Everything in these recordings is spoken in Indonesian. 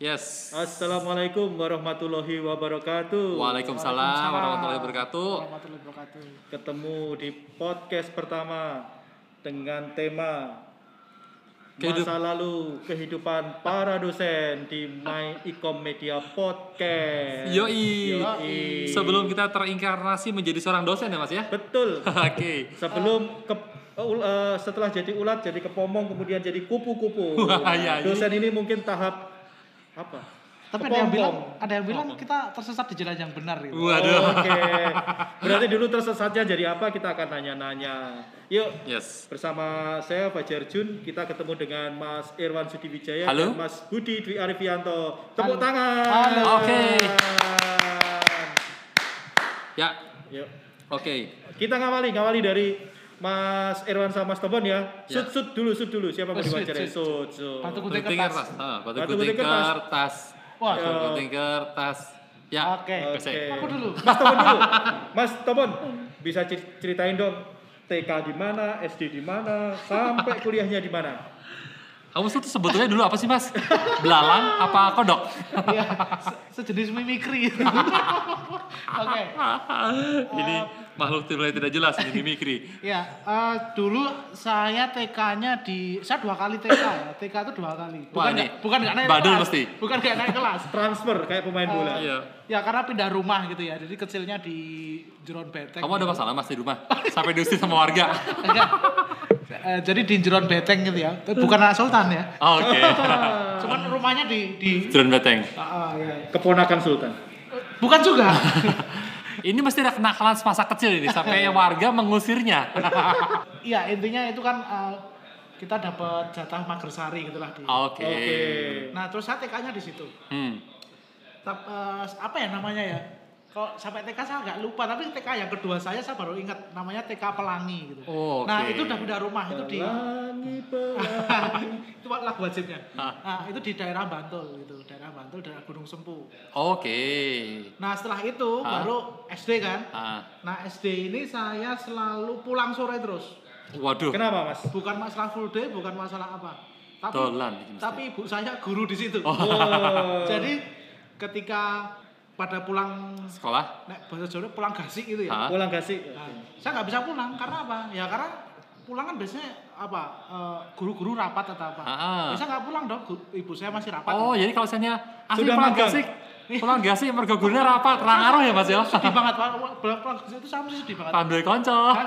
Yes. Assalamualaikum warahmatullahi wabarakatuh. Waalaikumsalam warahmatullahi wabarakatuh. Warahmatullahi wabarakatuh. Ketemu di podcast pertama dengan tema Kehidup- masa lalu kehidupan para dosen di My Ecom Media Podcast. Yoi. Yoi. Sebelum kita terinkarnasi menjadi seorang dosen ya Mas ya. betul. Oke. Sebelum ke eh, eh, setelah jadi ulat jadi kepomong kemudian jadi kupu-kupu. Iya, iya. Dosen ini mungkin tahap apa? Tapi ada yang bilang, ada yang bilang kita tersesat di jalan yang benar gitu. Waduh. Oke. Berarti dulu tersesatnya jadi apa? Kita akan nanya-nanya. Yuk, Yes. bersama saya Fajar Jun, kita ketemu dengan Mas Irwan Sudiwijaya Halo. dan Mas Budi Dwi Arifianto. Tepuk Halo. tangan. Halo. Oke. Ya. Yuk. Oke. Kita ngawali, ngawali dari Mas Irwan sama Mas Tobon ya. Ya. Sud, sud dulu, sud dulu. Siapa mau sud, diwawancarai? sud. Sud, sud. Batu gunting kertas. batu gunting kertas. Wah, Batu gunting kertas. Ya. Oke. Oke. Aku dulu. Mas Tobon dulu. Mas Tobon, bisa cer- ceritain dong TK di mana, SD di mana, sampai kuliahnya di mana? Kamu tuh sebetulnya dulu apa sih Mas? Belalang apa kodok? Iya, se- sejenis mimikri. Oke. Ini makhluk mulai tidak jelas ini mimikri. Ya, eh, dulu saya TK-nya di saya dua kali TK ya. TK itu dua kali. Wah, Bukan nggak- bukan nggak naik badul kelas. mesti. Bukan nggak naik kelas. Transfer kayak pemain bola. Iya. Ya karena pindah rumah gitu ya. Jadi kecilnya di Jeron Beteng. Kamu ada masalah Mas di rumah? Sampai diusir sama warga. Enggak. Eh, jadi di Jeron Beteng gitu ya. Bukan anak sultan ya. Oh, Oke. Cuman rumahnya di di Drone beteng. Ah, ah, iya. Keponakan Sultan. Bukan juga. Ini mesti ada kenakalan semasa kecil ini sampai warga mengusirnya. Iya, intinya itu kan eh, kita dapat jatah magersari gitu lah di. Oke. Oke. Nah, terus saya TK-nya di situ. Hmm. Tap- eh, apa ya namanya ya? Kalau sampai TK saya agak lupa, tapi TK yang kedua saya saya baru ingat namanya TK Pelangi gitu. Oh, Nah, oke. itu udah pindah rumah itu di Pelangi, pelangi. itu lagu wajibnya. Ah. Nah, itu di daerah Bantul gitu, daerah Bantul, daerah Gunung Sempu. Oke. Nah, setelah itu Ah. baru SD kan. Ah. Nah, SD ini saya selalu pulang sore terus. Waduh. Kenapa mas? Bukan masalah full day, bukan masalah apa. Tapi Dolan mesti. tapi ibu saya guru di situ. Oh. Jadi ketika pada pulang Sekolah? nek bahasa Jawa pulang gasik gitu ya. Hah? pulang kasih. Nah, saya nggak bisa pulang karena apa? Ya karena pulang kan biasanya apa eh, guru-guru rapat atau apa. Ah. Biasa nggak pulang dong, ibu saya masih rapat. Oh, jadi kalau misalnya asli Sudah pulang magang. gasik, pulang gasik mergo gurune rapat, terang arah ya Mas ya. sedih banget pulang pulang gasik itu saya masih sedih banget. Saya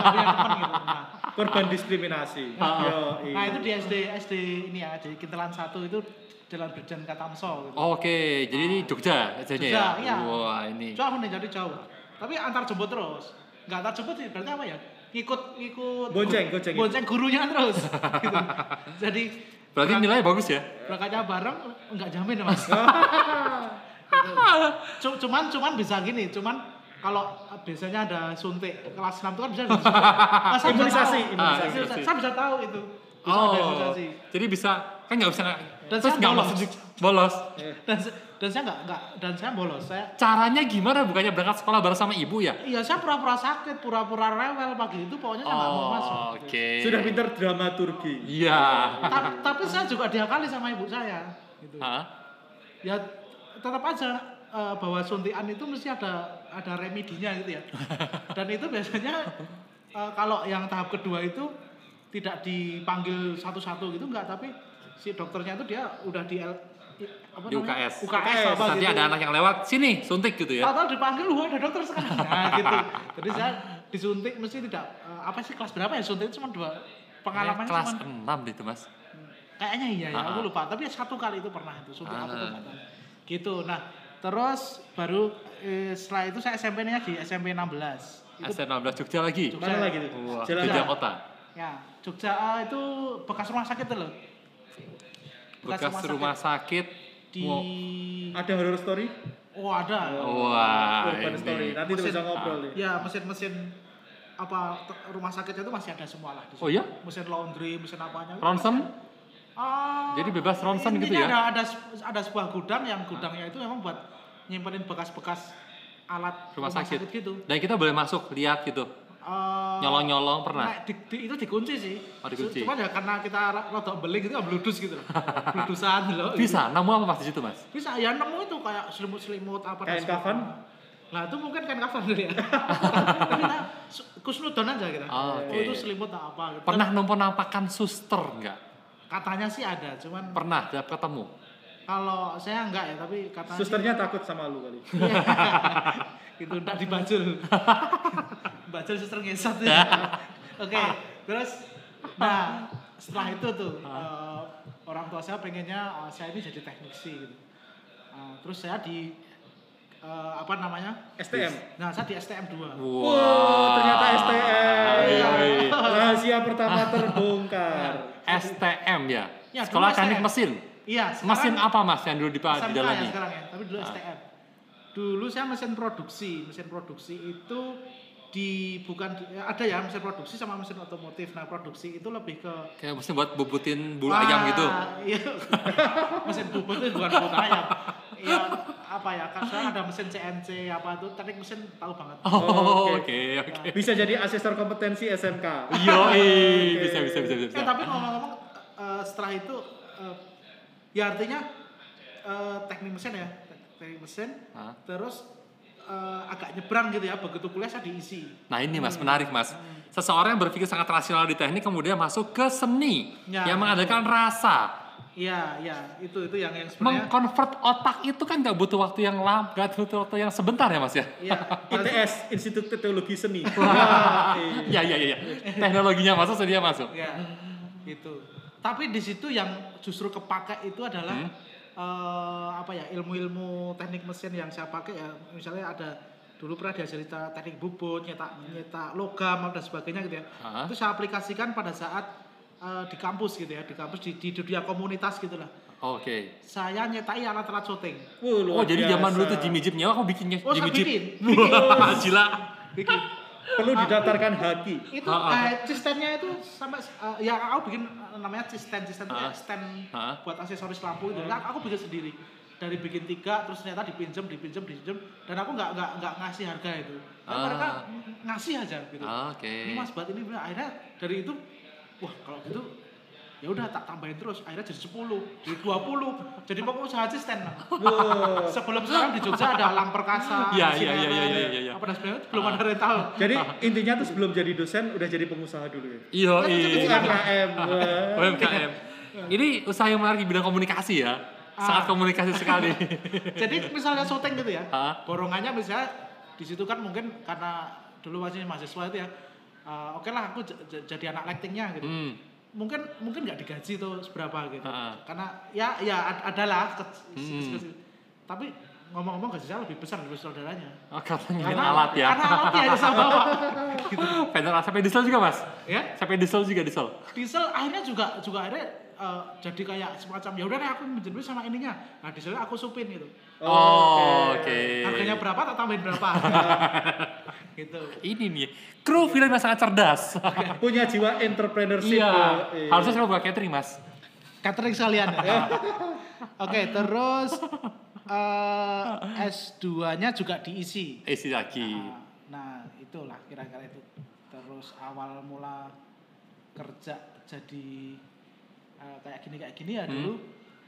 punya teman gitu. Nah, Korban diskriminasi. Ah. Yo, nah, itu di SD SD ini ya, di Kintelan satu itu Jalan Brigjen Katamso gitu. Oke, jadi ini Jogja jadinya ya. Jogja, iya. Wah, ini. Jauh nih jadi jauh. Tapi antar jemput terus. Nggak antar jemput sih, berarti apa ya? Ngikut ngikut Bonceng, bonceng. bonceng gurunya terus. gitu. Jadi Berarti nilainya bagus ya? berangkatnya bareng nggak jamin ya, mas. Cu- cuman cuman bisa gini, cuman kalau biasanya ada suntik kelas 6 itu kan bisa. Nah, saya bisa Imunisasi, tahu. imunisasi. Saya bisa- Saya bisa tahu itu. Bisa ada imunisasi. Oh, jadi bisa kan nggak bisa Dan terus saya nggak bolos. masuk bolos. Dan se- dan saya nggak nggak dan saya bolos. Saya Caranya gimana? Bukannya berangkat sekolah bareng sama ibu ya? Iya, saya pura-pura sakit, pura-pura rewel pagi itu pokoknya saya nggak mau masuk. Oh, oke. Sudah pintar dramaturgi. Iya. tapi, tapi saya juga diakali sama ibu saya gitu. Hah? ya tetap aja eh, bahwa suntikan itu mesti ada ada remedinya gitu ya dan itu biasanya eh, kalau yang tahap kedua itu tidak dipanggil satu-satu gitu enggak tapi si dokternya itu dia udah di L- apa Di namanya? UKS. UKS apa Nanti gitu. ada anak yang lewat sini suntik gitu ya. Tahu-tahu dipanggil, wah ada dokter sekarang. Nah gitu. Jadi saya disuntik mesti tidak eh, apa sih kelas berapa ya suntik itu cuma dua pengalamannya kelas cuma 6 itu, Mas. Kayaknya iya ya, aku Ah. lupa. Tapi satu kali itu pernah itu suntik apa tuh Ah. Gitu. Nah, terus baru eh, setelah itu saya SMP-nya di SMP 16. Itu SM16 Jogja lagi. Jogja. Mana lagi tuh? Wah, Jalan Jogja Jogja. kota. ya, Jogja ah, itu bekas rumah sakit tuh loh. Bekas rumah sakit. di Wow. Ada horror story? Oh, ada. Wah, Urban ini. story. Nanti bisa ngobrol nih. Ya, mesin-mesin apa rumah sakitnya itu masih ada semua lah di Oh iya? Mesin laundry, mesin apanya. Ronsen? Ah, Jadi bebas ronsen gitu ya? Ada, ada ada sebuah gudang yang gudangnya itu memang buat nyimpenin bekas-bekas alat Rumah sakit. gitu. Dan kita boleh masuk lihat gitu. Eh, Nyolong-nyolong pernah? Nah, di, di- itu dikunci sih. Oh, dikunci. Cuma ya karena kita rada beling gitu, bludus gitu loh. Bludusan loh. Bisa, namun apa pas di situ mas? Bisa, ya nemu itu kayak selimut-selimut apa. sebagainya. kafan? Nah itu mungkin kain kafan dulu ya. Kita kusnudon aja kita. Oh, Oh, oke. itu selimut atau apa gitu. Pernah nompo nampakan suster nggak? Katanya sih ada, cuman Pernah, tiap ketemu. Kalau saya enggak ya, tapi katanya sih- Susternya takut sama lu kali. Iya. itu enggak dibajul. bajul suster ngesot ya. Oke, terus nah setelah itu tuh eh, orang tua saya pengennya eh, saya ini jadi teknisi gitu. Eh, terus saya di eh, apa namanya? STM. Nah, saya di STM 2. Wow, ternyata STM. Iya, iya. Rahasia pertama terbongkar. STM ya? Ya, Sekolah teknik mesin. Iya, Mesin apa mas yang dulu di, SMK di ya dalamnya? sekarang ya, tapi dulu Ah. STM. Dulu saya mesin produksi, mesin produksi itu di bukan di- ya, ada ya mesin produksi sama mesin otomotif. Nah, produksi itu lebih ke Kayak mesin buat bubutin bulu Wah, ayam gitu. Iya. mesin bubut itu bukan bubut ayam. Iya, apa ya? Sekarang ada mesin CNC apa itu teknik mesin tahu banget. Oh, Oke. oke, oke. Bisa jadi asesor kompetensi SMK. Yo, Oke. bisa, bisa, bisa, bisa. Eh, tapi ngomong-ngomong eh, setelah itu eh, ya artinya eh, teknik mesin ya, tek- teknik mesin Hah? terus eh, agak nyebrang gitu ya begitu kuliah saya diisi. Nah ini mas, menarik mas. Seseorang yang berpikir sangat rasional di teknik kemudian masuk ke seni Ya. yang mengadakan rasa. Iya, iya, itu itu yang yang sebenarnya Mengkonvert otak itu kan nggak butuh waktu yang lama, nggak butuh waktu yang sebentar ya mas ya? Iya, ITS, Institut Teknologi Seni. Iya iya iya. Teknologinya masuk, sedia masuk. ya itu. Tapi di situ yang justru kepake itu adalah Hmm. eh, apa ya ilmu-ilmu teknik mesin yang saya pakai ya misalnya ada dulu pernah diajari cerita teknik bubut, nyetak nyetak logam dan sebagainya gitu ya. Hah? Itu saya aplikasikan pada saat eh, di kampus gitu ya, di kampus di, di dunia komunitas gitu lah. Oke. Saya nyetai alat-alat syuting. Wuh, luar Oh jadi zaman dulu tuh Jimmy Jeep nyewa, aku bikinnya Oh, Jimmy Jeep. bikin. Wah, Gila. Bikin. Perlu didaftarkan haki. itu Ha, ha. eh, cistennya itu sampai eh, ya aku bikin eh, namanya cisten cisten itu Ha. kayak stand Ha. buat aksesoris lampu itu Nah, aku bikin sendiri dari bikin tiga terus ternyata dipinjam dipinjam dipinjam dan aku nggak nggak nggak ngasih harga itu Dan Ah. mereka ngasih aja gitu Oke. ini mas buat ini akhirnya dari itu wah kalau gitu ya udah tak tambahin terus akhirnya jadi 10 jadi 20 jadi pengusaha Wuh. sebelum sekarang di Jogja ada alam perkasa Iya, iya, iya, iya, iya, iya. apa dan sebagainya belum ada rental Jadi intinya tuh sebelum jadi dosen udah jadi pengusaha dulu ya. Iya, iya. UMKM. UMKM. Ini usaha yang menarik di bidang komunikasi ya. Sangat Ah. komunikasi sekali. Jadi misalnya syuting gitu ya, Hah? borongannya misalnya di situ kan mungkin karena dulu masih mahasiswa itu ya, eh, oke lah aku jadi anak lightingnya gitu. Mungkin mungkin nggak digaji tuh seberapa gitu. Ha. Karena ya ya ad- adalah ke- Hmm. tapi ngomong-ngomong gaji saya lebih besar dari saudaranya. Oh, katanya Karena alat ya. Karena alatnya yang saya bawa. gitu. Vendor sampai diesel juga mas. Ya, Sampai diesel juga diesel. diesel akhirnya juga juga akhirnya eh, jadi kayak semacam ya udah deh aku menjenuh sama ininya. Nah dieselnya aku supin gitu. Oh, Oke. Harganya berapa tak tambahin berapa. gitu. Ini nih kru film yang sangat cerdas. Punya jiwa entrepreneurship. iya. Eh, Harusnya selalu buat catering mas. Catering sekalian. ya. Oke, terus eh, S2-nya juga diisi. Isi lagi. Nah, nah, itulah kira-kira itu. Terus awal mula kerja jadi gini kayak gini ya dulu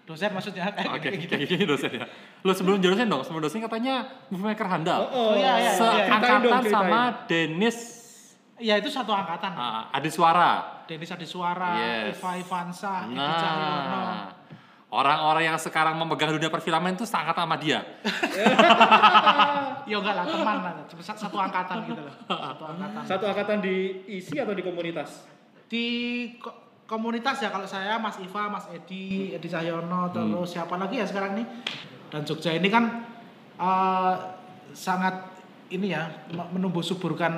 dosen maksudnya kayak Hmm. Oke, gini, kayak gini dosen ya. Lu sebelum jadi dosen dong, sebelum dosen katanya movie maker handal. Oh, oh, iya, iya, iya. Seangkatan ceritain. sama Dennis Ya itu satu angkatan. ah, Adi Suara. Denis Adisuara, Yes. Eva Ivansa, Edi Cahyono. Nah, orang-orang yang sekarang memegang dunia perfilman itu seangkatan sama dia. Ya enggak lah teman lah, cuma satu satu angkatan gitu loh. Satu angkatan. Satu angkatan di isi atau di komunitas? Di komunitas ya kalau saya Mas Iva, Mas Edi, Edi Cahyono, terus siapa lagi ya sekarang nih? Dan Jogja ini kan eh, sangat ini ya menumbuh suburkan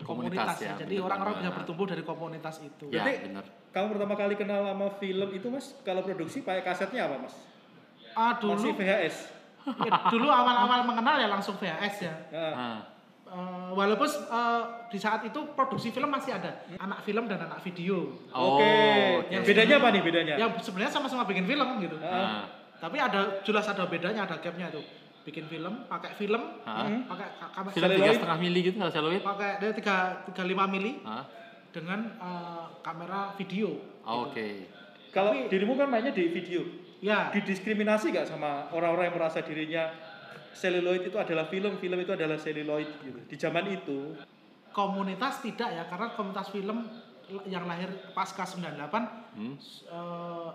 Komunitas komunitas, ya, ya. Jadi bener orang-orang bisa bertumbuh dari komunitas itu. Ya, Berarti- benar. Kamu pertama kali kenal sama film itu mas, kalau produksi pakai kasetnya apa mas? Ah Masih dulu VHS. ya, dulu awal-awal mengenal ya langsung VHS ya. Nah, Ah, Eh, walaupun eh, di saat itu produksi film masih ada anak film dan anak video Oh, Oke. Yang Bedanya apa nih bedanya? yang sebenarnya sama-sama bikin film gitu Ah, tapi ada jelas ada bedanya ada gapnya itu bikin film, pakai film, Hah? pakai ka- kamera Film tiga setengah mili gitu kalau celluloid? pakai dia tiga tiga lima mili Hah? dengan eh, kamera video. Oh, Oke. Kalau Tapi- dirimu kan mainnya di video, Ya, didiskriminasi gak sama orang-orang yang merasa dirinya celluloid itu adalah film, film itu adalah celluloid gitu. Di zaman itu, komunitas tidak ya karena komunitas film yang lahir pasca 98 Hmm? eh,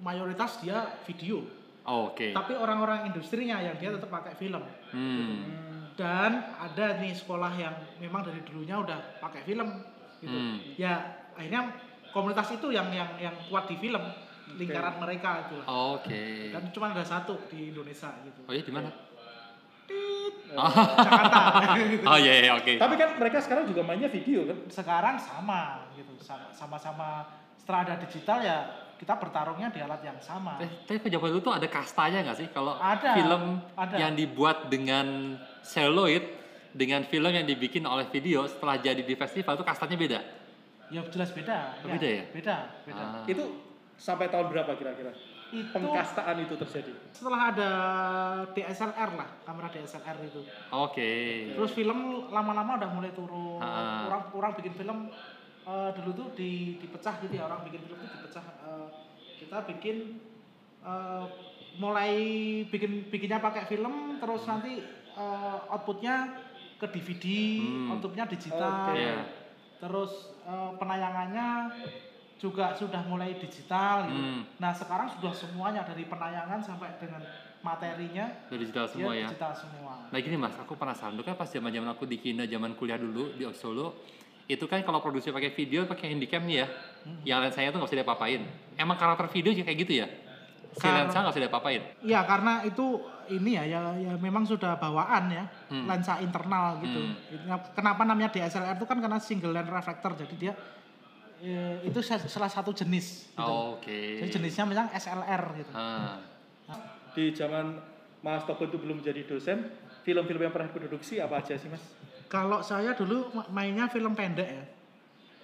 mayoritas dia video. Oh, Oke. Tapi orang-orang industrinya yang dia tetap pakai film. Hmm. Dan ada nih sekolah yang memang dari dulunya udah pakai film gitu. Hmm. Ya akhirnya komunitas itu yang yang yang kuat di film lingkaran mereka itu. Oh, Oke. Dan cuma ada satu di Indonesia gitu. Oh iya di mana? Jakarta. gitu. Oh iya iya oke. tapi kan mereka sekarang juga mainnya video kan. Sekarang sama gitu. Sama- Sama-sama setelah ada digital ya kita bertarungnya di alat yang sama. Eh, tapi zaman dulu tuh ada kastanya nggak sih kalau Ada, film ada. yang dibuat dengan celluloid dengan film yang dibikin oleh video setelah jadi di festival itu kastanya beda. Ya jelas beda. Oh, beda ya? Beda, beda. Ah. Itu sampai tahun berapa kira-kira? Itu Pengkastaan itu terjadi. setelah ada DSLR lah, kamera DSLR itu. Oke. Terus film lama-lama udah mulai turun. Ah. Orang orang bikin film eh, dulu tuh di, dipecah gitu ya, orang bikin film tuh dipecah. Eh, kita bikin eh, mulai bikin bikinnya pakai film, terus nanti eh, outputnya ke DVD, Hmm. outputnya digital. Oke. Iya. Terus eh, penayangannya juga sudah mulai digital gitu. Hmm. Nah, sekarang sudah semuanya dari penayangan sampai dengan materinya Udah digital semua ya. digital semua. Nah gini mas, aku penasaran dulu kan pas zaman zaman aku di Kina zaman kuliah dulu di Solo, itu kan kalau produksi pakai video pakai handycam nih ya, yang lensanya tuh nggak bisa diapa-apain. Emang karakter video juga kayak gitu ya? Si Kar- lensa nggak bisa diapa-apain. Iya, karena itu ini ya, ya, ya memang sudah bawaan ya, Hmm. lensa internal gitu. Nah, Kenapa namanya DSLR itu kan karena single lens reflector, jadi dia eh, itu sa- salah satu jenis. Gitu. Oh, Oke. Jadi jenisnya memang SLR gitu. Ah. Di zaman Mas Toko itu belum jadi dosen, film-film yang pernah produksi apa aja sih Mas? Kalau saya dulu ma- mainnya film pendek ya,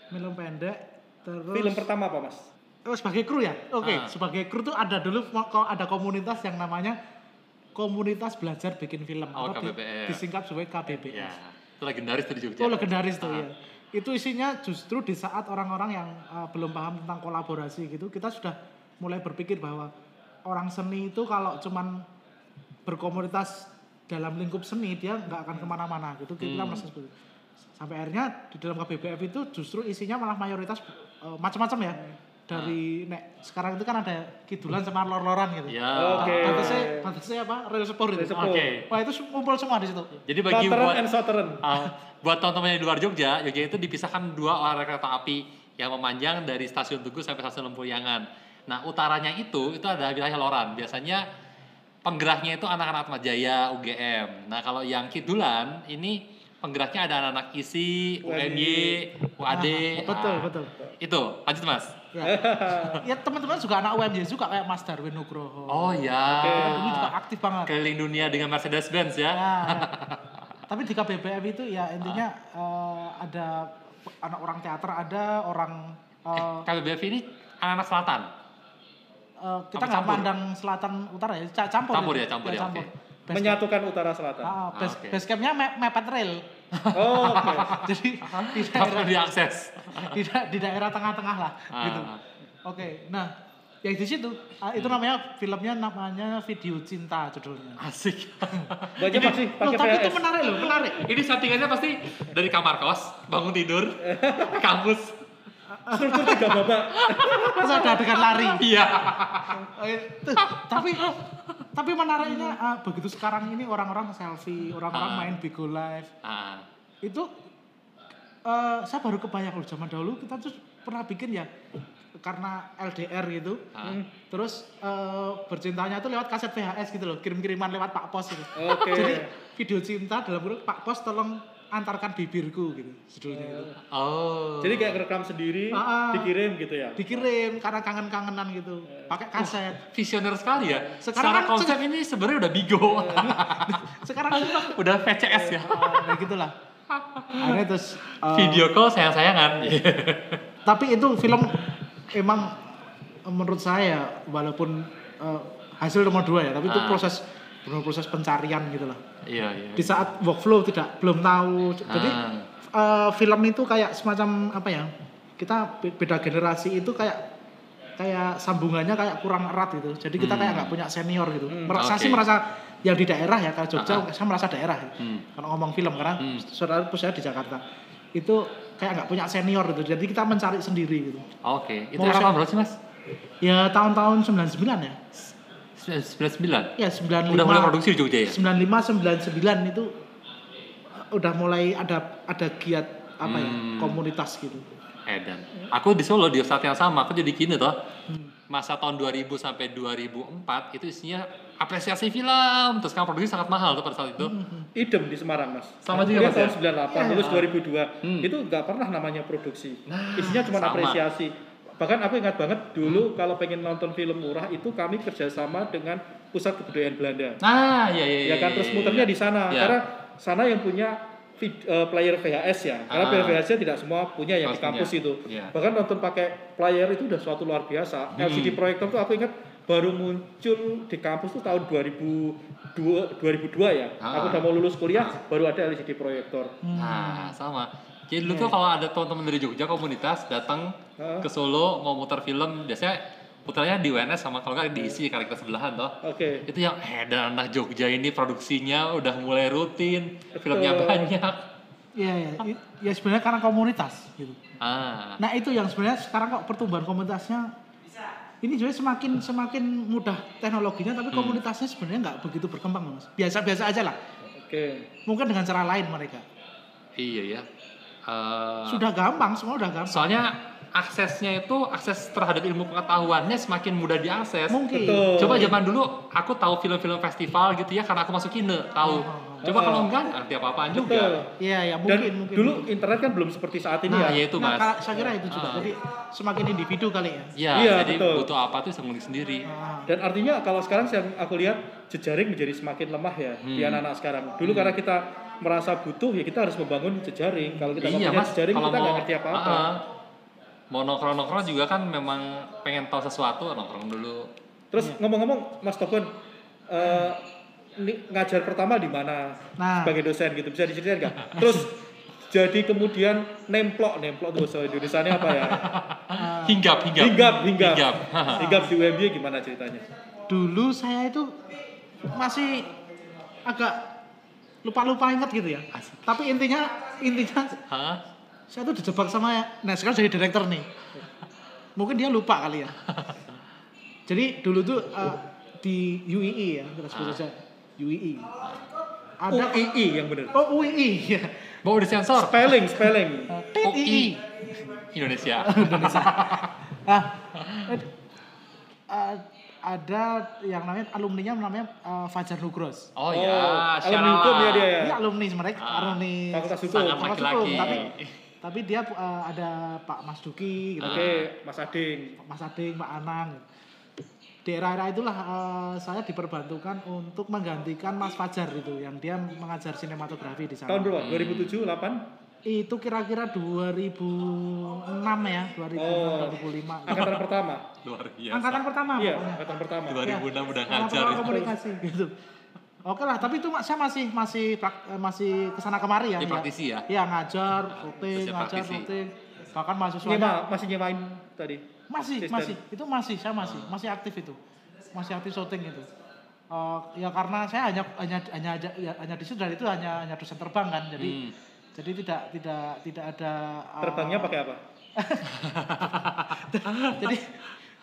film pendek. Terus Film pertama apa Mas? Oh, sebagai kru ya? Oke, Ah. sebagai kru tuh ada dulu ada komunitas yang namanya komunitas belajar bikin film Oh, atau di- KBBF. disingkat sebagai KBBF. Ya, itu legendaris tuh di Jogja. Oh legendaris tuh Ah. ya. Itu isinya justru di saat orang-orang yang uh, belum paham tentang kolaborasi gitu, kita sudah mulai berpikir bahwa orang seni itu kalau cuman berkomunitas dalam lingkup seni dia nggak akan ke mana-mana gitu. Kita Hmm. merasa seperti. Sampai akhirnya di dalam KBBF itu justru isinya malah mayoritas uh, macam-macam ya. Dari nek sekarang itu kan ada kidulan sama lor-loran gitu. Ya. Oke. Batasnya, batasnya apa? Real support itu. Oke. Wah itu kumpul semua di situ. Jadi bagi Lateran buat and Southern. Ah, buat teman-teman yang di luar Jogja, Jogja itu dipisahkan dua oleh kereta api yang memanjang dari stasiun Tugu sampai stasiun Lempuyangan. Nah, utaranya itu itu ada wilayah Loran. Biasanya penggeraknya itu anak-anak Atmajaya, UGM. Nah, kalau yang kidulan ini penggeraknya ada anak-anak ISI, UNY, UAD. Ah, betul, Ah, betul. Itu, lanjut Mas. Ya, ya teman-teman juga anak UMY juga kayak Mas Darwin Nugroho. Oh ya. Dulu juga aktif banget. Keliling dunia dengan Mercedes Benz ya. Nah, tapi di KBBF itu ya intinya eh, ada anak orang teater, ada orang Eh, eh, KBBF ini anak-anak selatan. eh, kita nggak campur? mandang selatan utara ya, ca- campur. Campur itu. ya, campur ya, oke. Base, Menyatukan utara selatan. ah, ah, base, Ah, oke. base campnya me- mepet rail. Oh, oke. Jadi di Tanpa daerah diakses. di, da- di daerah tengah-tengah lah Ah. gitu. Oke, nah ya di situ ah, itu namanya filmnya namanya video cinta judulnya. Asik. Banyak Loh, pakai tapi itu menarik loh, menarik. Ini settingannya pasti dari kamar kos, bangun tidur, kampus. Struktur tiga babak. Terus ada adegan lari. Iya. Itu. tapi tapi menariknya ah, begitu sekarang ini orang-orang selfie, orang-orang Ah. main Bigo Live Ah, itu eh, saya baru kebayang loh zaman dahulu kita tuh pernah bikin ya karena LDR gitu. ah. Terus eh, bercintanya tuh lewat kaset VHS gitu loh, kirim-kiriman lewat Pak Pos gitu. Oke. Jadi video cinta dalam kurung Pak Pos tolong antarkan bibirku gitu judulnya itu. Oh. Jadi kayak ngerekam sendiri, Ah, ah. dikirim gitu ya. Dikirim karena kangen-kangenan gitu, pakai kaset. visioner sekali ya. Sekarang Secara kan konsep ini sebenarnya udah bigo. Sekarang itu udah VCS ya. Ah, kayak gitulah. Akhirnya terus eh, Video call sayang-sayangan. tapi itu film emang eh, menurut saya walaupun eh, hasil nomor dua ya, tapi itu Ah. proses benar proses pencarian gitu lah. Iya, iya. Di saat workflow tidak belum tahu. Jadi Ah. eh, film itu kayak semacam apa ya? Kita be- beda generasi itu kayak kayak sambungannya kayak kurang erat gitu. Jadi kita Hmm. kayak nggak punya senior gitu. Hmm, Merasa oke. sih merasa yang di daerah ya kalau Jogja, Ah, saya merasa daerah. Hmm. Kalau ngomong film karena Hmm. saudara saya di Jakarta itu kayak nggak punya senior gitu. Jadi kita mencari sendiri gitu. Oke, itu Mau era berapa sih mas? Ya tahun-tahun 99 ya. 99? Ya 95. Udah mulai produksi di Jogja ya? 95 99 itu udah mulai ada ada giat apa ya Hmm. komunitas gitu. Edan. Aku di Solo di saat yang sama, aku jadi gini toh. Hmm. Masa tahun 2000 sampai 2004 itu isinya apresiasi film, terus kan produksi sangat mahal tuh pada saat itu. Hmm. idem di Semarang mas Sama Aku juga, Mas, tahun ya? 98 Iya. lulus 2002 Hmm. itu nggak pernah namanya produksi Nah, isinya cuma sama. apresiasi bahkan aku ingat banget dulu kalau pengen nonton film murah itu kami kerjasama dengan pusat kebudayaan Belanda Nah, iya iya. ya kan terus muternya di sana Iya. karena sana yang punya eh, player VHS ya karena Ah. player VHS tidak semua punya yang di Harus kampus itu Iya. bahkan nonton pakai player itu udah suatu luar biasa Hmm. LCD proyektor tuh aku ingat baru muncul di kampus tuh tahun 2002 2002 ya Ah. aku udah mau lulus kuliah baru ada LCD proyektor Nah, sama. Jadi dulu Iya. tuh kalau ada teman-teman dari Jogja komunitas datang ke Solo mau muter film, biasanya putarnya di UNS sama kalau nggak diisi karena kita sebelahan toh. oke Itu yang eh dan anak Jogja ini produksinya udah mulai rutin, filmnya Betul. banyak. Iya ya, ya sebenarnya karena komunitas gitu. Ah, Nah itu yang sebenarnya sekarang kok pertumbuhan komunitasnya ini juga semakin semakin mudah teknologinya tapi Hmm. komunitasnya sebenarnya nggak begitu berkembang mas. Biasa-biasa aja lah. oke Mungkin dengan cara lain mereka. iya ya. Eh, Sudah gampang, semua udah gampang. soalnya aksesnya itu akses terhadap ilmu pengetahuannya semakin mudah diakses. Mungkin. Betul. Coba zaman dulu aku tahu film-film festival gitu ya karena aku masuk kine, tahu. Oh. Coba Oh. kalau enggak ngerti apa-apaan juga. Iya ya dan mungkin mungkin. dulu mungkin. internet kan belum seperti saat ini Nah, ya ya itu nah, Mas. saya kira itu juga. Ah. Jadi semakin individu kali ya. Iya, Iya, jadi betul. butuh apa tuh ngulik sendiri. Ah. Dan artinya kalau sekarang yang aku lihat jejaring menjadi semakin lemah ya di Hmm. anak-anak sekarang. Dulu karena kita merasa butuh ya kita harus membangun jejaring. Kalau kita nggak iya punya mas, jejaring kalau kita nggak ngerti apa-apa. Ah, mau nongkrong-nongkrong juga kan memang pengen tahu sesuatu nongkrong dulu. Terus Iya. ngomong-ngomong Mas Tobon, eh, ini ngajar pertama di mana Nah. sebagai dosen gitu bisa diceritain nggak? Terus jadi kemudian nemplok, nemplok tuh bahasa Indonesianya apa ya? Hinggap, hinggap. Hinggap, hinggap. Hinggap. Hinggap di UMY gimana ceritanya? dulu saya itu masih agak lupa-lupa inget gitu ya. Asik. Tapi intinya intinya Hah? saya tuh dijebak sama nah sekarang jadi direktur nih. Mungkin dia lupa kali ya. Jadi dulu tuh eh, di UII ya kita sebut Ah. saja UII. Ada UII yang benar. Oh UII ya. Mau disensor? Spelling, spelling. TII. Indonesia. Ah, eh, eh, ada yang namanya alumninya namanya eh, Fajar Nugros. Oh, Oh, ya, alumni hukum ya dia ya. Ini alumni mereka, Ah, alumni Fakultas Hukum. Sangat Fakultas. Hukum, tapi tapi dia eh, ada Pak Mas Duki gitu. Oke, Mas Ading. Mas Ading, Pak Anang. Di era-era itulah eh, saya diperbantukan untuk menggantikan Mas Fajar itu yang dia mengajar sinematografi di sana. Tahun berapa? 2007, 8? Itu kira-kira 2006 ya, 2006 Oh. 2005. Angkatan pertama. Luar biasa. Angkatan pertama. Iya, pokoknya. angkatan pertama. 2006 udah Karena ngajar ya. komunikasi gitu. Oke lah, tapi itu saya masih masih eh, masih ke sana kemari ya. Di praktisi ya? Iya ngajar, syuting, ngajar, syuting. Bahkan mahasiswa Nyewa, masih nyewain tadi. masih Asisten. masih itu masih saya masih masih aktif itu masih aktif syuting itu Eh, ya karena saya hanya hanya hanya hanya, ya, hanya di situ dan itu hanya hanya dosen terbang kan jadi Hmm. Jadi tidak tidak tidak ada eh, Terbangnya pakai apa? jadi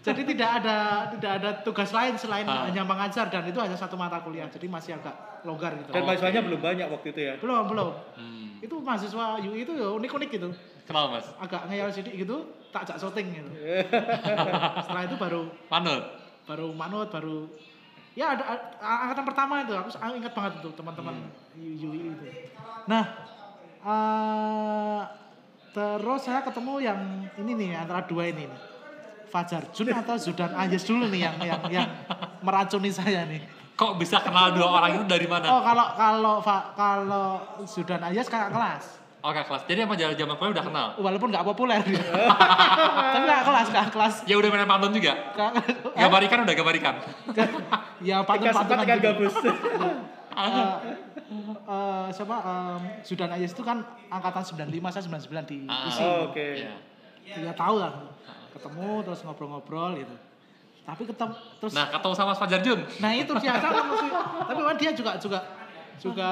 jadi tidak ada tidak ada tugas lain selain Ah. hanya mengajar dan itu hanya satu mata kuliah jadi masih agak longgar gitu Dan Oh, mahasiswanya belum banyak waktu itu ya. belum belum Hmm. itu mahasiswa UI itu ya unik-unik gitu Kenapa mas? agak ngeyel sedikit gitu tak jak syuting gitu setelah itu baru Manut. baru manut baru ya ada angkatan pertama itu aku, aku ingat banget itu teman-teman UI itu nah eh, terus saya ketemu yang ini nih antara dua ini nih Fajar Jun atau Zudan Anjes dulu nih yang yang yang meracuni saya nih Kok bisa kenal dua orang itu dari mana? oh kalau kalau Fa- kalau Zudan Anjes kakak kelas Oh kakak kelas. Jadi emang zaman zaman kuliah udah kenal. Walaupun nggak populer. Tapi nggak kelas, nggak kelas. Ya udah main pantun juga. Gabarikan udah gabarikan. ya Tika pantun-pantunan sempat kan gabus. Eh, siapa em, Zudan Ayes itu kan angkatan 95 saya 99 di Ah, isi. Oh, Oke. Iya. Ya tahu lah. Ketemu terus ngobrol-ngobrol gitu. Tapi ketemu terus Nah ketemu sama Mas Fajar Jun. Nah itu dia sama mesti. Tapi kan dia juga juga juga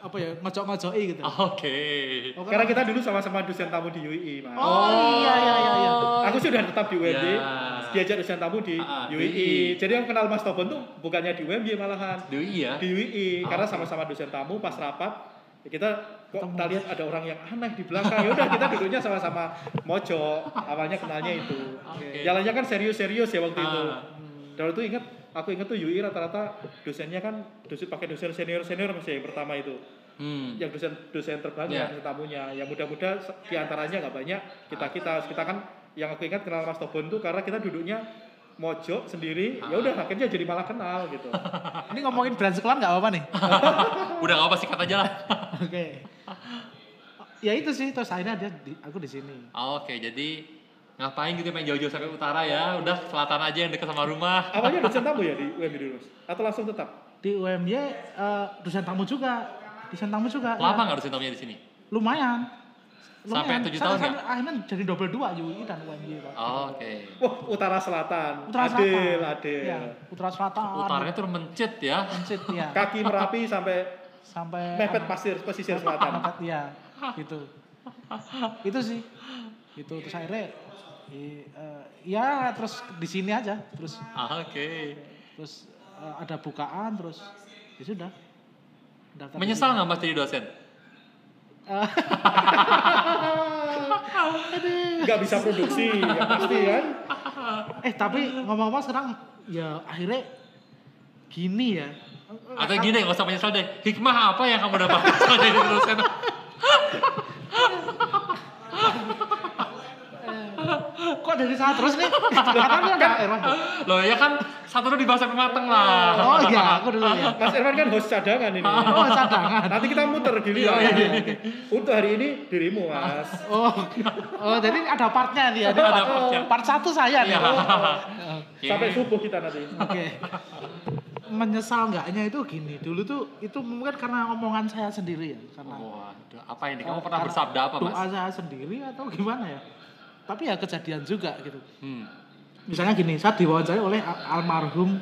apa ya ngocok-ngocoki gitu. Oke. Oh, Karena kita dulu sama-sama dosen tamu di UI, Mas. Oh, iya iya iya iya. Aku sudah tetap di UMY, Ya. Diajak dosen tamu di di UII. UI. Jadi yang kenal Mas Tobon tuh bukannya di UMY malahan, Dwi ya. di UII. Ah, Karena sama-sama dosen tamu pas rapat, ya kita kok kita lihat ada orang yang aneh di belakang. Ya udah kita duduknya sama-sama mojok. Awalnya kenalnya itu. Oke. Jalannya kan serius-serius ya waktu itu. Ah. Dan itu ingat, aku ingat tuh UI rata-rata dosennya kan dosen pakai dosen senior-senior masih yang pertama itu. Hmm. yang dosen dosen terbang Ya. dosen tamunya yang muda-muda se- di antaranya nggak banyak kita kita kita kan yang aku ingat kenal Mas Tobon tuh karena kita duduknya mojok sendiri ya udah akhirnya jadi malah kenal gitu Ini ngomongin brand sekolah nggak apa-apa nih. Udah gak apa sikat aja lah. Oke. Ya itu sih terus akhirnya dia di, aku di sini. Oke jadi ngapain gitu main jauh-jauh sampai utara ya? Udah selatan aja yang dekat sama rumah. awalnya dosen tamu ya di UMI dulu Mas? atau langsung tetap Di UMY eh, dosen tamu juga. Dosen tamu juga. Lama ya. nggak dosen tamunya di sini? Lumayan. Sampai tujuh tahun sampai Akhirnya jadi double dua UI dan UMY. Pak. Oke. wah utara selatan Utara Selatan. adil adil Iya, Utara Selatan. Utaranya tuh mencit ya. Mencit ya. kaki merapi sampai Sampai mepet pasir pesisir selatan Mepet ya. Gitu. itu sih. Itu terus akhirnya i- eh, ya terus di sini aja terus Ah, Oke. terus eh, ada bukaan terus ya sudah Menyesal nggak mas jadi dosen? nggak bisa produksi ya pasti kan? Eh tapi ngomong-ngomong sekarang ya akhirnya gini ya. Atau gini nggak usah menyesal deh. Hikmah apa yang kamu dapat jadi dosen? Kok dari sana terus nih katanya ada Erwan Loh ya kan satu dulu dibahas sampai mateng lah. oh iya aku dulu ya Mas Irfan kan host cadangan ini oh cadangan nanti kita muter gini Iya, ya iya, untuk hari ini dirimu mas oh oh jadi ada partnya nih ada, Ada part, partnya. part satu saya nih Iya. oh, Oke. sampai subuh kita nanti Oke. Menyesal enggaknya itu gini. Dulu tuh itu mungkin karena omongan saya sendiri ya, karena Waduh, apa ini? Kamu eh, pernah bersabda apa mas? Doa saya sendiri atau gimana ya? Tapi ya kejadian juga gitu. Hmm. Misalnya gini, saya diwawancarai oleh al- almarhum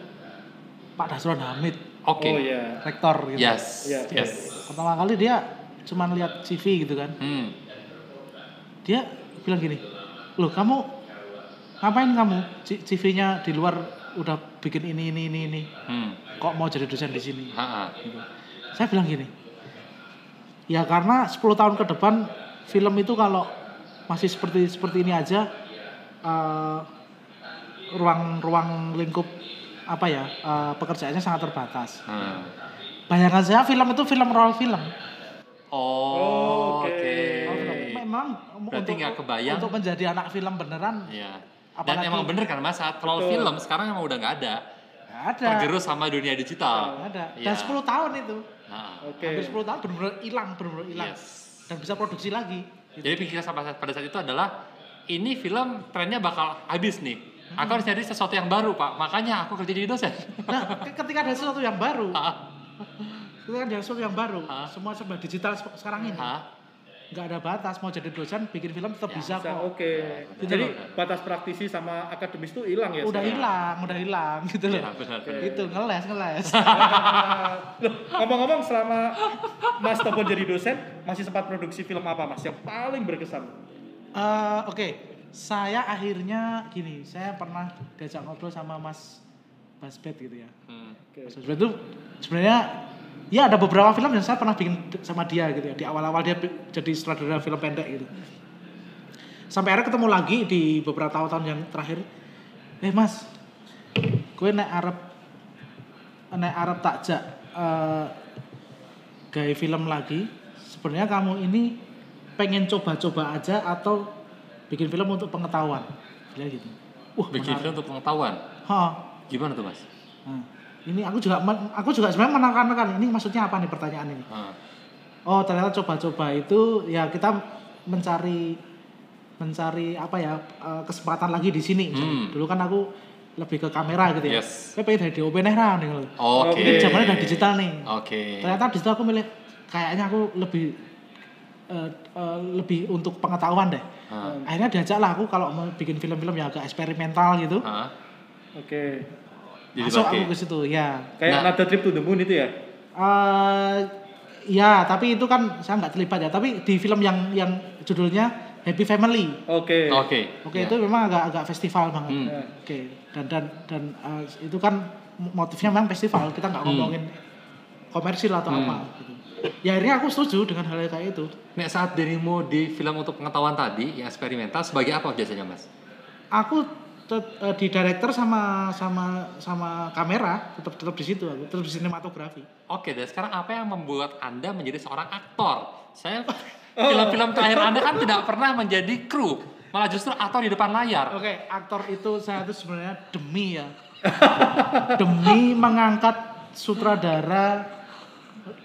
Pak Dasron Hamid, Oke. oh iya rektor gitu. Yes. Iya. Yes. Pertama kali dia cuman lihat CV gitu kan. Hmm. Dia bilang gini, "Loh, kamu ngapain kamu? CV-nya di luar udah bikin ini ini ini ini. Hmm. Kok mau jadi dosen di sini?" Ha-ha. gitu. Saya bilang gini, ya karena 10 tahun ke depan film itu kalau masih seperti seperti ini aja, eh, ruang-ruang lingkup apa ya eh, pekerjaannya sangat terbatas. Hmm. Bayangan saya film itu film role film. Oh, Oke. oke. Film. Memang Berarti nggak kebayang. untuk menjadi anak film beneran Iya. Dan Apalagi- emang bener kan mas, saat Betul. film sekarang emang udah nggak ada. nggak ada. Tergerus sama dunia digital. Ada. Iya. Dan 10 tahun itu. Nah, oke Hampir 10 tahun benar-benar hilang, benar-benar hilang. yes. Dan bisa produksi lagi. Jadi pikiran saat- pada saat itu adalah ini film trennya bakal habis nih. Aku harus cari sesuatu yang baru pak. Makanya aku kerja jadi dosen. Nah, ke- ketika ada sesuatu yang baru, ketika ada sesuatu yang baru, semua serba digital se- sekarang ini? Nggak ada batas. Mau jadi dosen, bikin film tetap Ya, bisa Bisa, kok. oke Gitu jadi batas praktisi sama akademis itu hilang ya Udah hilang, udah hilang gitu loh. Benar. Oke. benar. Itu ngeles, ngeles. Loh, ngomong-ngomong selama Mas Tobon jadi dosen masih sempat produksi film apa Mas yang paling berkesan? Eh, Oke, saya akhirnya gini, saya pernah diajak ngobrol sama Mas Basbet gitu ya. Hmm. Oke. Mas Basbet itu sebenarnya ya ada beberapa film yang saya pernah bikin sama dia gitu ya. Di awal-awal dia jadi sutradara film pendek gitu. Sampai akhirnya ketemu lagi di beberapa tahun-tahun yang terakhir. Eh Mas, gue naik Arab naik Arab takjak eh gaya film lagi. Sebenarnya kamu ini pengen coba-coba aja atau bikin film untuk pengetahuan? Dia gitu. Wah, Bikin menarik. film untuk pengetahuan. Ha, Gimana tuh mas? Nah, ini aku juga men- aku juga sebenarnya menekan-nekan ini maksudnya apa nih pertanyaan ini. Hah. oh ternyata coba-coba itu ya kita mencari mencari apa ya eh, kesempatan lagi di sini. Hmm. Dulu kan aku lebih ke kamera gitu ya. Yes. Saya pengen dari DOP nih loh. Oke. Ini zamannya udah digital nih. Oke. Ternyata di situ aku milih kayaknya aku lebih eh, eh, lebih untuk pengetahuan deh. Hah. Akhirnya diajak lah aku kalau mau bikin film-film yang agak eksperimental gitu. Hah? Oke. Masuk pakai. aku ke situ ya. Kayak Nah. Another Trip to the Moon itu ya? eh ya, tapi itu kan saya nggak terlibat ya. Tapi di film yang yang judulnya Happy Family. Oke. Oke. Oke, Ya. itu memang agak agak festival banget. Hmm. Ya. Oke, dan dan dan eh, itu kan motifnya memang festival. Kita nggak Hmm. ngomongin komersil atau Hmm. apa. Gitu. Ya akhirnya aku setuju dengan hal kayak itu. Nek saat dirimu di film untuk pengetahuan tadi yang eksperimental sebagai apa biasanya mas? Aku eh, di director sama sama sama kamera tetap tetap di situ aku tetap di sinematografi. Oke, dan sekarang apa yang membuat anda menjadi seorang aktor? Saya film-film terakhir anda kan tidak pernah menjadi kru, malah justru aktor di depan layar. Oke, aktor itu saya itu sebenarnya demi ya. demi mengangkat sutradara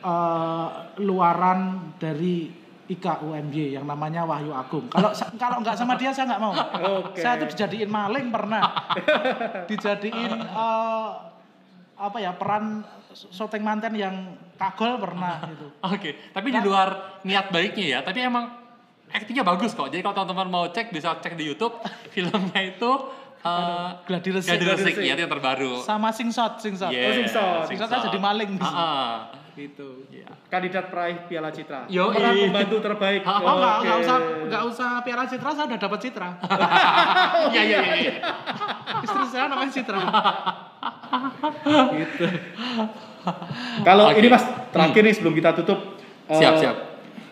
eh, luaran dari IKUMY yang namanya Wahyu Agung. Kalau kalau nggak sama dia saya nggak mau. Oke. Saya tuh dijadiin maling pernah. dijadiin eh, apa ya peran syuting manten yang kagol pernah gitu. Oke, tapi di luar niat baiknya ya, tapi emang aktingnya bagus kok. Jadi kalau teman-teman mau cek bisa cek di YouTube filmnya itu uh, Gladi Resik. Gladi Resik Resik. ya itu yang terbaru. Sama Singshot, Singshot. Yeah, Oh, Singshot. Singshot kan jadi maling di situ. Ah, ah. Gitu. Iya. Kandidat peraih Piala Citra. Yoi. Peran pembantu terbaik. Oh, Oh enggak, Oke. enggak usah enggak usah Piala Citra, saya udah dapat Citra. Iya iya iya. iya. Istri saya namanya Citra. gitu. Kalau Oke. ini Mas, terakhir nih sebelum kita tutup. eh, Siap, siap.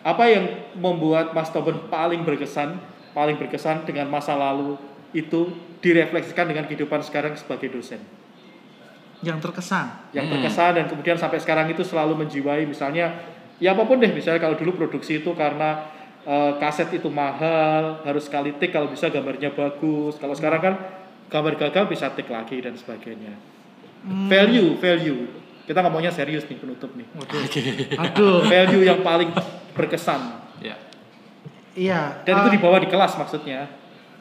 Apa yang membuat Mas Toben paling berkesan, paling berkesan dengan masa lalu itu direfleksikan dengan kehidupan sekarang sebagai dosen? Yang terkesan. Yang Hmm. berkesan dan kemudian sampai sekarang itu selalu menjiwai misalnya ya apa pun deh misalnya kalau dulu produksi itu karena eh, kaset itu mahal harus sekali take kalau bisa gambarnya bagus kalau sekarang kan gambar gagal bisa take lagi dan sebagainya Hmm. value value kita ngomongnya serius nih penutup nih Oke. Aduh. value yang paling berkesan Ya. Iya. dan itu eh, dibawa di kelas maksudnya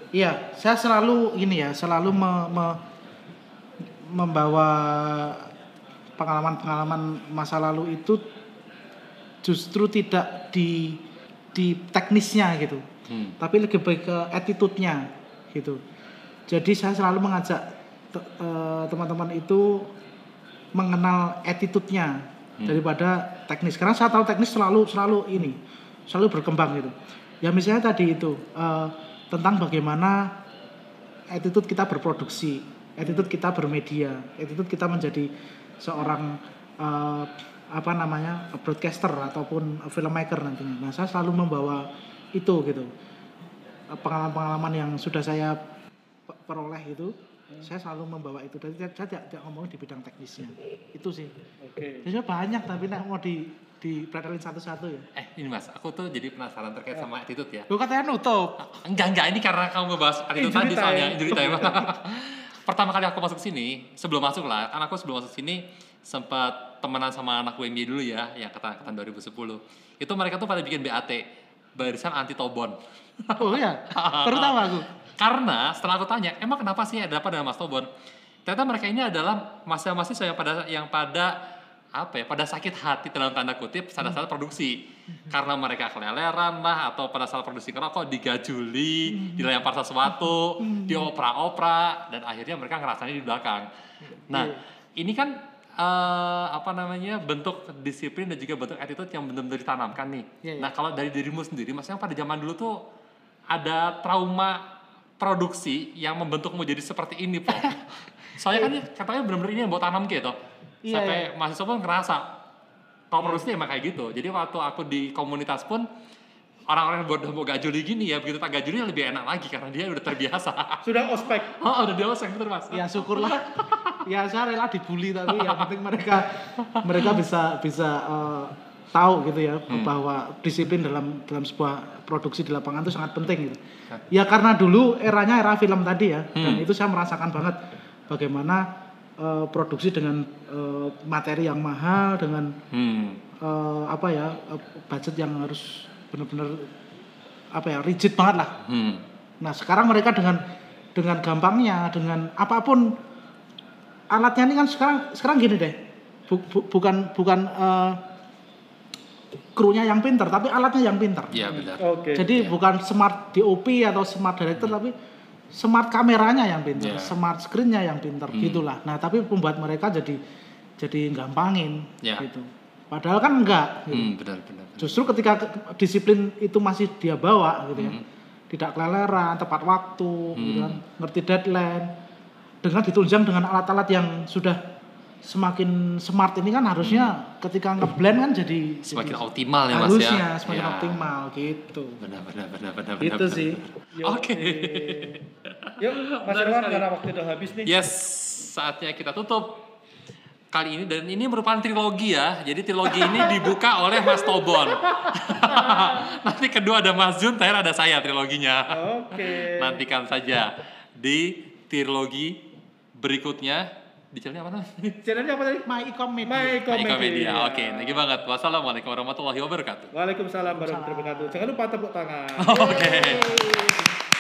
Iya, saya selalu ini ya, selalu me- me- membawa pengalaman-pengalaman masa lalu itu justru tidak di di teknisnya gitu, Hmm. tapi lebih baik ke attitude-nya gitu. Jadi saya selalu mengajak eh, teman-teman itu mengenal attitude-nya Hmm. daripada teknis. Karena saya tahu teknis selalu selalu ini, selalu berkembang gitu. Ya misalnya tadi itu eh, tentang bagaimana attitude kita berproduksi, attitude kita bermedia, attitude kita menjadi seorang eh, apa namanya broadcaster ataupun filmmaker nantinya. Nah saya selalu membawa itu gitu. Eh, pengalaman-pengalaman yang sudah saya pe- peroleh itu saya selalu membawa itu. Dan saya tidak, tidak ngomong di bidang teknisnya. Itu sih. Oke. Jadi banyak tapi nak mau di di satu-satu ya. Eh ini mas, aku tuh jadi penasaran terkait sama attitude ya. lu katanya nutup. Enggak enggak ini karena kamu ngebahas attitude tadi soalnya injury time. Pertama kali aku masuk sini, sebelum masuk lah, kan aku sebelum masuk sini sempat temenan sama anak UMY dulu ya, yang angkatan 2010. Itu mereka tuh pada bikin BAT, barisan anti tobon. oh iya baru tahu aku Karena setelah aku tanya, emang kenapa sih ada apa dengan Mas Tobon? Ternyata mereka ini adalah mahasiswa-mahasiswa yang pada yang pada apa ya, pada sakit hati dalam tanda kutip pada saat produksi. Karena mereka keleleran lah atau pada saat produksi ngerokok digajuli, dilempar sesuatu, diopera-opera dan akhirnya mereka ngerasanya di belakang. Nah, ini kan eh, apa namanya bentuk disiplin dan juga bentuk attitude yang benar-benar ditanamkan nih. Iya, iya. Nah, kalau dari dirimu sendiri, maksudnya pada zaman dulu tuh ada trauma produksi yang membentukmu jadi seperti ini, Po. Soalnya kan katanya benar-benar ini yang buat tanam gitu. Iya, Sampai mahasiswa pun ngerasa kalau produksi emang kayak gitu. Jadi waktu aku di komunitas pun orang-orang yang buat mau gajuli gini ya begitu tak gajuli lebih enak lagi karena dia udah terbiasa. sudah ospek. Oh, udah dewasa bener mas. ya syukurlah. Ya saya rela dibully tapi yang penting mereka mereka bisa bisa eh, tahu gitu ya bahwa disiplin dalam dalam sebuah produksi di lapangan itu sangat penting gitu. Ya. Karena dulu eranya era film tadi ya dan itu saya merasakan banget bagaimana eh, produksi dengan eh, materi yang mahal dengan Hmm. eh, apa ya budget yang harus benar-benar apa ya rigid banget lah. Hmm. Nah sekarang mereka dengan dengan gampangnya dengan apa pun alatnya ini kan sekarang sekarang gini deh Bu- bu- bukan bukan eh, krunya yang pinter tapi alatnya yang pinter. Iya benar. Oke. Jadi bukan smart DOP atau smart director tapi smart kameranya yang pinter, Iya. smart screennya yang pinter gitulah. Nah tapi pembuat mereka jadi jadi gampangin Iya. gitu. Padahal kan enggak. gitu. Hmm, benar benar. Justru ketika ke- disiplin itu masih dia bawa gitu ya. Hmm. Tidak keleleran, tepat waktu, gitu kan, ngerti deadline. Dengan ditunjang dengan alat-alat yang sudah semakin smart ini kan harusnya ketika ngeblend kan jadi Hmm. Semakin jadi- optimal ya Mas ya. harusnya semakin Ya. optimal gitu. Benar benar benar benar benar. Gitu benar. sih. Yuk, Oke. Yuk, Mas Irwan sekali. karena waktu udah habis nih. Yes, saatnya kita tutup kali ini dan ini merupakan trilogi ya. Jadi trilogi ini dibuka oleh Mas Tobon. Nanti kedua ada Mas Jun, terakhir ada saya triloginya. Oke. Nantikan saja di trilogi berikutnya di channelnya apa namanya? Channelnya apa tadi? My Ecom Media. My Ika Comedy. Media. Oke, thank you banget. Wassalamualaikum warahmatullahi wabarakatuh. Waalaikumsalam warahmatullahi wabarakatuh. Jangan lupa tepuk tangan. Oke. Yeay.